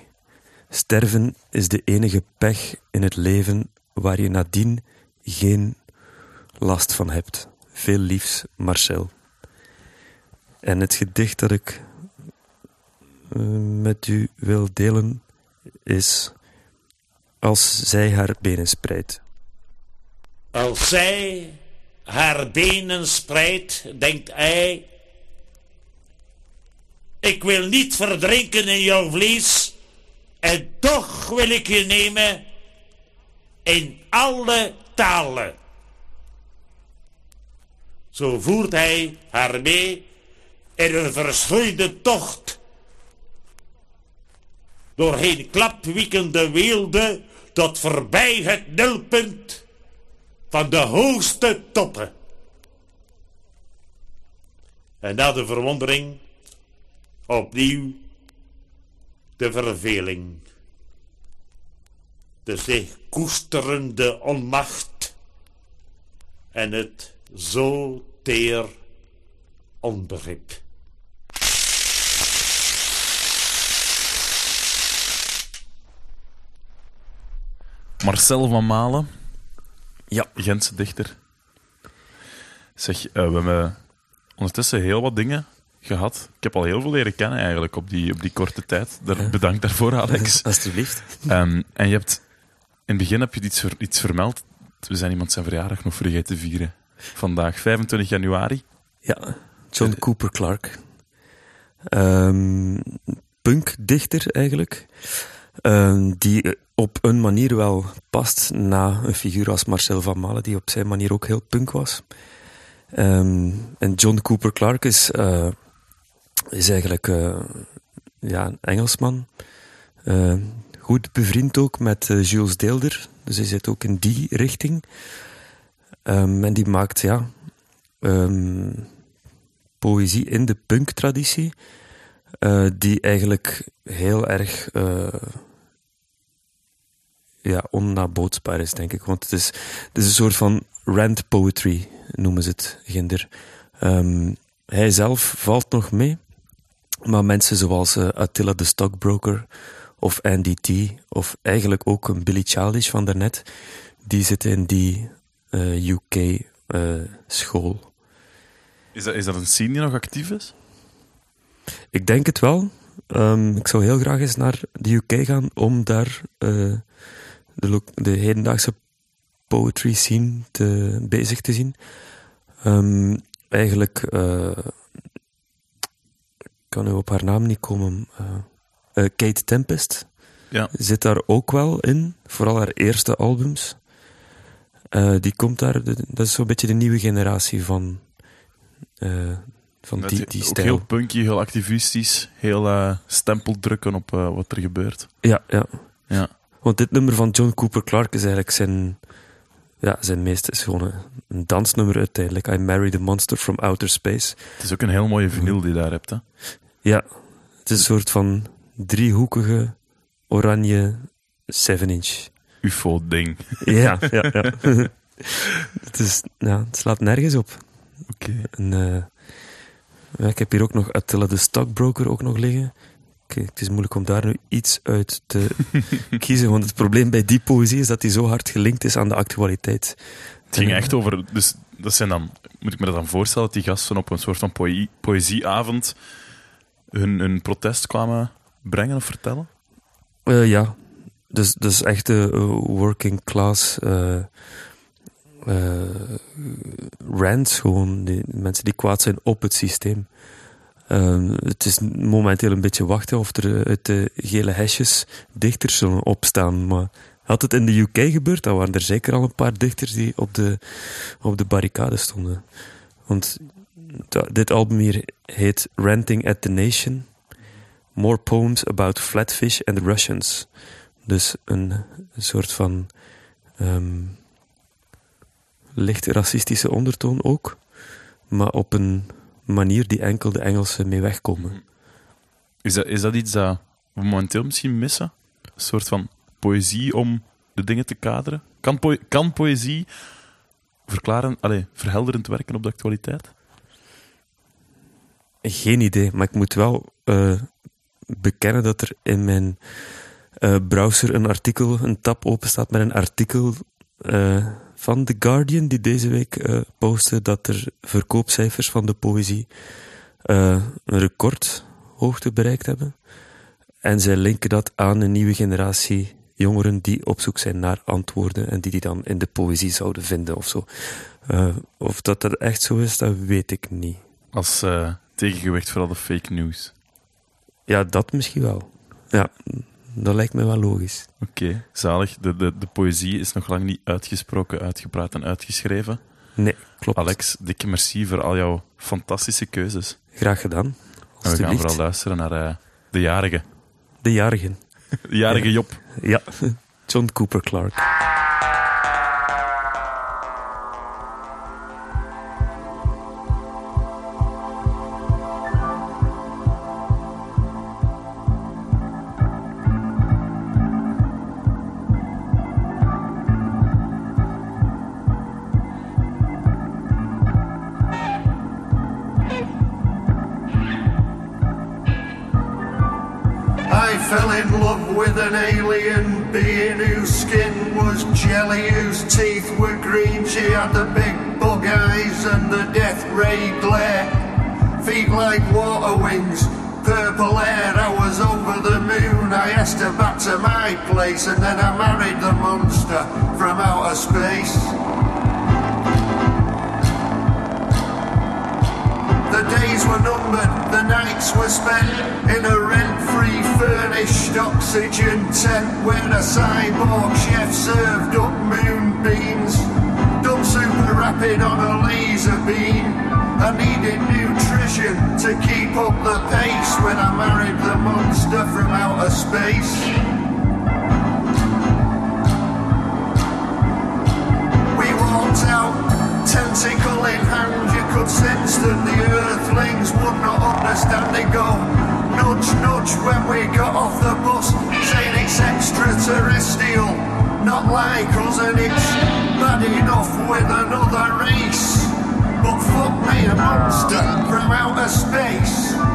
B: Sterven is de enige pech in het leven waar je nadien geen last van hebt. Veel liefs, Marcel. En het gedicht dat ik eh, met u wil delen is Als zij haar benen spreidt.
H: Als zij haar benen spreidt, denkt hij... Ik wil niet verdrinken in jouw vlees, en toch wil ik je nemen in alle talen. Zo voert hij haar mee in een verschroeide tocht. Doorheen klapwiekende weelde tot voorbij het nulpunt van de hoogste toppen. En na de verwondering opnieuw de verveling. De zich koesterende onmacht en het zo teer onbegrip.
A: Marcel van Malen,
B: Ja.
A: Gentse dichter. Zeg, eh, we hebben ondertussen heel wat dingen gehad. Ik heb al heel veel leren kennen eigenlijk op die, op die korte tijd. Daar, Bedankt daarvoor, Alex.
B: Alsjeblieft.
A: Ehm, en je hebt, in het begin heb je iets, ver- iets vermeld. We zijn iemand zijn verjaardag nog vergeten te vieren. Vandaag, 25 januari.
B: Ja, John Cooper Clarke. Ehm, punkdichter eigenlijk. Ehm, die op een manier wel past na een figuur als Marcel van Malen, die op zijn manier ook heel punk was. Ehm, en John Cooper Clarke is, eh, is eigenlijk eh, ja, een Engelsman. Eh, goed bevriend ook met eh, Jules Deelder. Dus hij zit ook in die richting. Ehm, en die maakt ja, ehm, poëzie in de punk-traditie. die eigenlijk heel erg ja, onnabootsbaar is, denk ik. Want het is, het is een soort van rant poetry, noemen ze het, Ginder. Ehm, hij zelf valt nog mee, maar mensen zoals eh, Attila de Stockbroker of Andy T, of eigenlijk ook een Billy Childish van daarnet, die zitten in die eh, UK-school.
A: Is dat, is dat een scene die nog actief is?
B: Ik denk het wel. Ehm, ik zou heel graag eens naar de UK gaan om daar eh, de, de hedendaagse poetry scene te, bezig te zien. Ehm, eigenlijk, eh, ik kan nu op haar naam niet komen. eh, eh, Kate Tempest
A: Ja.
B: zit daar ook wel in, vooral haar eerste albums. Eh, die komt daar, dat is zo'n beetje de nieuwe generatie van, eh, van die, die
A: ook
B: stijl.
A: heel punky, heel activistisch, heel eh, stempel drukken op eh, wat er gebeurt.
B: Ja, ja.
A: Ja.
B: Want dit nummer van John Cooper Clarke is eigenlijk zijn, ja, zijn meeste is gewoon een, een dansnummer uiteindelijk. I Married the Monster from Outer Space.
A: Het is ook een heel mooie vinyl die je daar hebt. Hè?
B: Ja, het is een soort van driehoekige oranje 7-inch.
A: UFO-ding.
B: Ja, ja, ja. het, is, ja, het slaat nergens op.
A: Oké.
B: Eh, ik heb hier ook nog Attila de Stockbroker ook nog liggen. Kijk, het is moeilijk om daar nu iets uit te kiezen, want het probleem bij die poëzie is dat die zo hard gelinkt is aan de actualiteit.
A: Het ging echt over... Dus dat zijn dan... Moet ik me dat dan voorstellen, dat die gasten op een soort van poë- poëzieavond hun, hun protest kwamen brengen of vertellen?
B: eh, ja, dus, dus echt de eh, working class eh, rants gewoon. Die, mensen die kwaad zijn op het systeem. Eh, het is momenteel een beetje wachten of er eh, uit de gele hesjes dichters zullen opstaan. Maar had het in de UK gebeurd, dan waren er zeker al een paar dichters die op de, op de barricade stonden. Want dit album hier heet Ranting at the Nation. More poems about flatfish and Russians. Dus een, een soort van ehm licht racistische ondertoon ook, maar op een manier die enkel de Engelsen mee wegkomen.
A: Is dat, is dat iets dat we momenteel misschien missen? Een soort van poëzie om de dingen te kaderen? Kan, kan poëzie verklaren, allez, verhelderend werken op de actualiteit?
B: Geen idee, maar ik moet wel eh, bekennen dat er in mijn eh, browser een artikel, een tab open staat met een artikel eh, van The Guardian, die deze week eh postte dat er verkoopcijfers van de poëzie eh, een recordhoogte bereikt hebben. En zij linken dat aan een nieuwe generatie jongeren die op zoek zijn naar antwoorden en die die dan in de poëzie zouden vinden of zo. Eh, of dat dat echt zo is, dat weet ik niet.
A: Als tegengewicht voor al de fake news.
B: Ja, dat misschien wel. Ja, dat lijkt me wel logisch.
A: Oké, zalig. De, de, de poëzie is nog lang niet uitgesproken, uitgepraat en uitgeschreven.
B: Nee, klopt.
A: Alex, dikke merci voor al jouw fantastische keuzes.
B: Graag gedaan.
A: En we gaan vooral luisteren naar eh, de jarige.
B: De jarigen.
A: De jarige Job.
B: Ja, John Cooper Clarke.
C: Fell in love with an alien being whose skin was jelly, whose teeth were green. She had the big bug eyes and the death ray glare. Feet like water wings, purple hair. I was over the moon. I asked her back to my place, and then I married the monster from outer space. The days were numbered, the nights were spent in a rent-free furnished oxygen tent where a cyborg chef served up moonbeams. Dumb super
I: rapid on a laser beam. I needed nutrition to keep up the pace when I married the monster from outer space. We walked out, tentacle in hand. You could sense that the earthlings would not understand. They go nudge, nudge when we got off the bus, saying it's extraterrestrial, not like us, and it's bad enough with another race. But fuck me, a monster from outer space.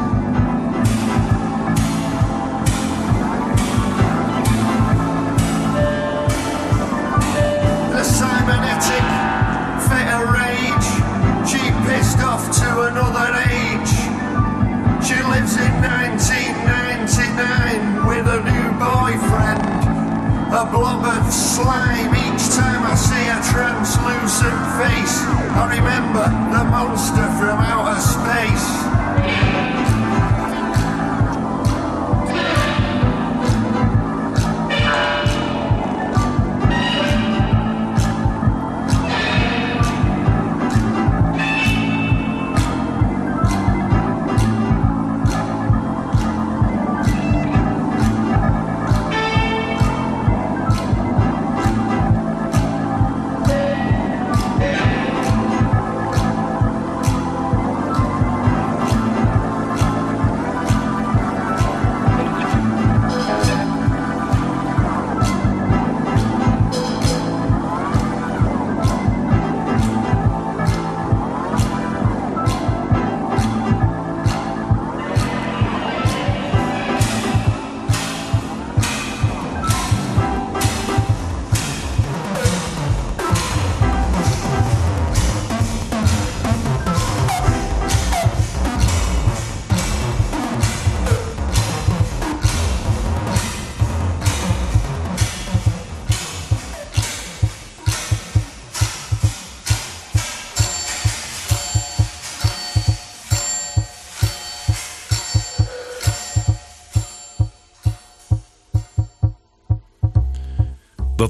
I: Of slime each time I see a translucent face. I remember the monster from outer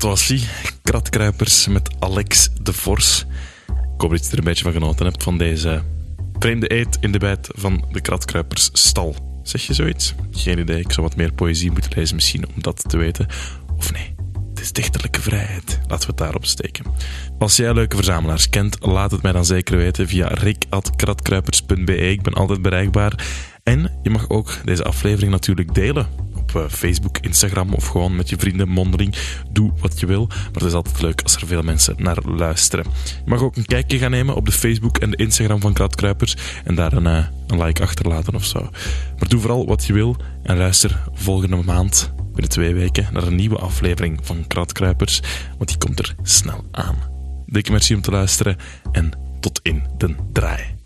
A: Dat was. Kratkruipers met Alex de Vors. Ik hoop dat je er een beetje van genoten hebt van deze vreemde eet in de bijt van de Kratkruipers stal. Zeg je zoiets? Geen idee. Ik zou wat meer poëzie moeten lezen misschien om dat te weten. Of nee, het is dichterlijke vrijheid. Laten we het daarop steken. Als jij leuke verzamelaars kent, laat het mij dan zeker weten via rik.kratkruipers.be. Ik ben altijd bereikbaar. En je mag ook deze aflevering natuurlijk delen op eh, Facebook, Instagram of gewoon met je vrienden mondeling. Doe wat je wil, maar het is altijd leuk als er veel mensen naar luisteren. Je mag ook een kijkje gaan nemen op de Facebook en de Instagram van Kratkruipers en daar een, eh, een like achterlaten of zo. Maar doe vooral wat je wil en luister volgende maand, binnen twee weken, naar een nieuwe aflevering van Kratkruipers, want die komt er snel aan. Dikke merci om te luisteren en tot in den draai.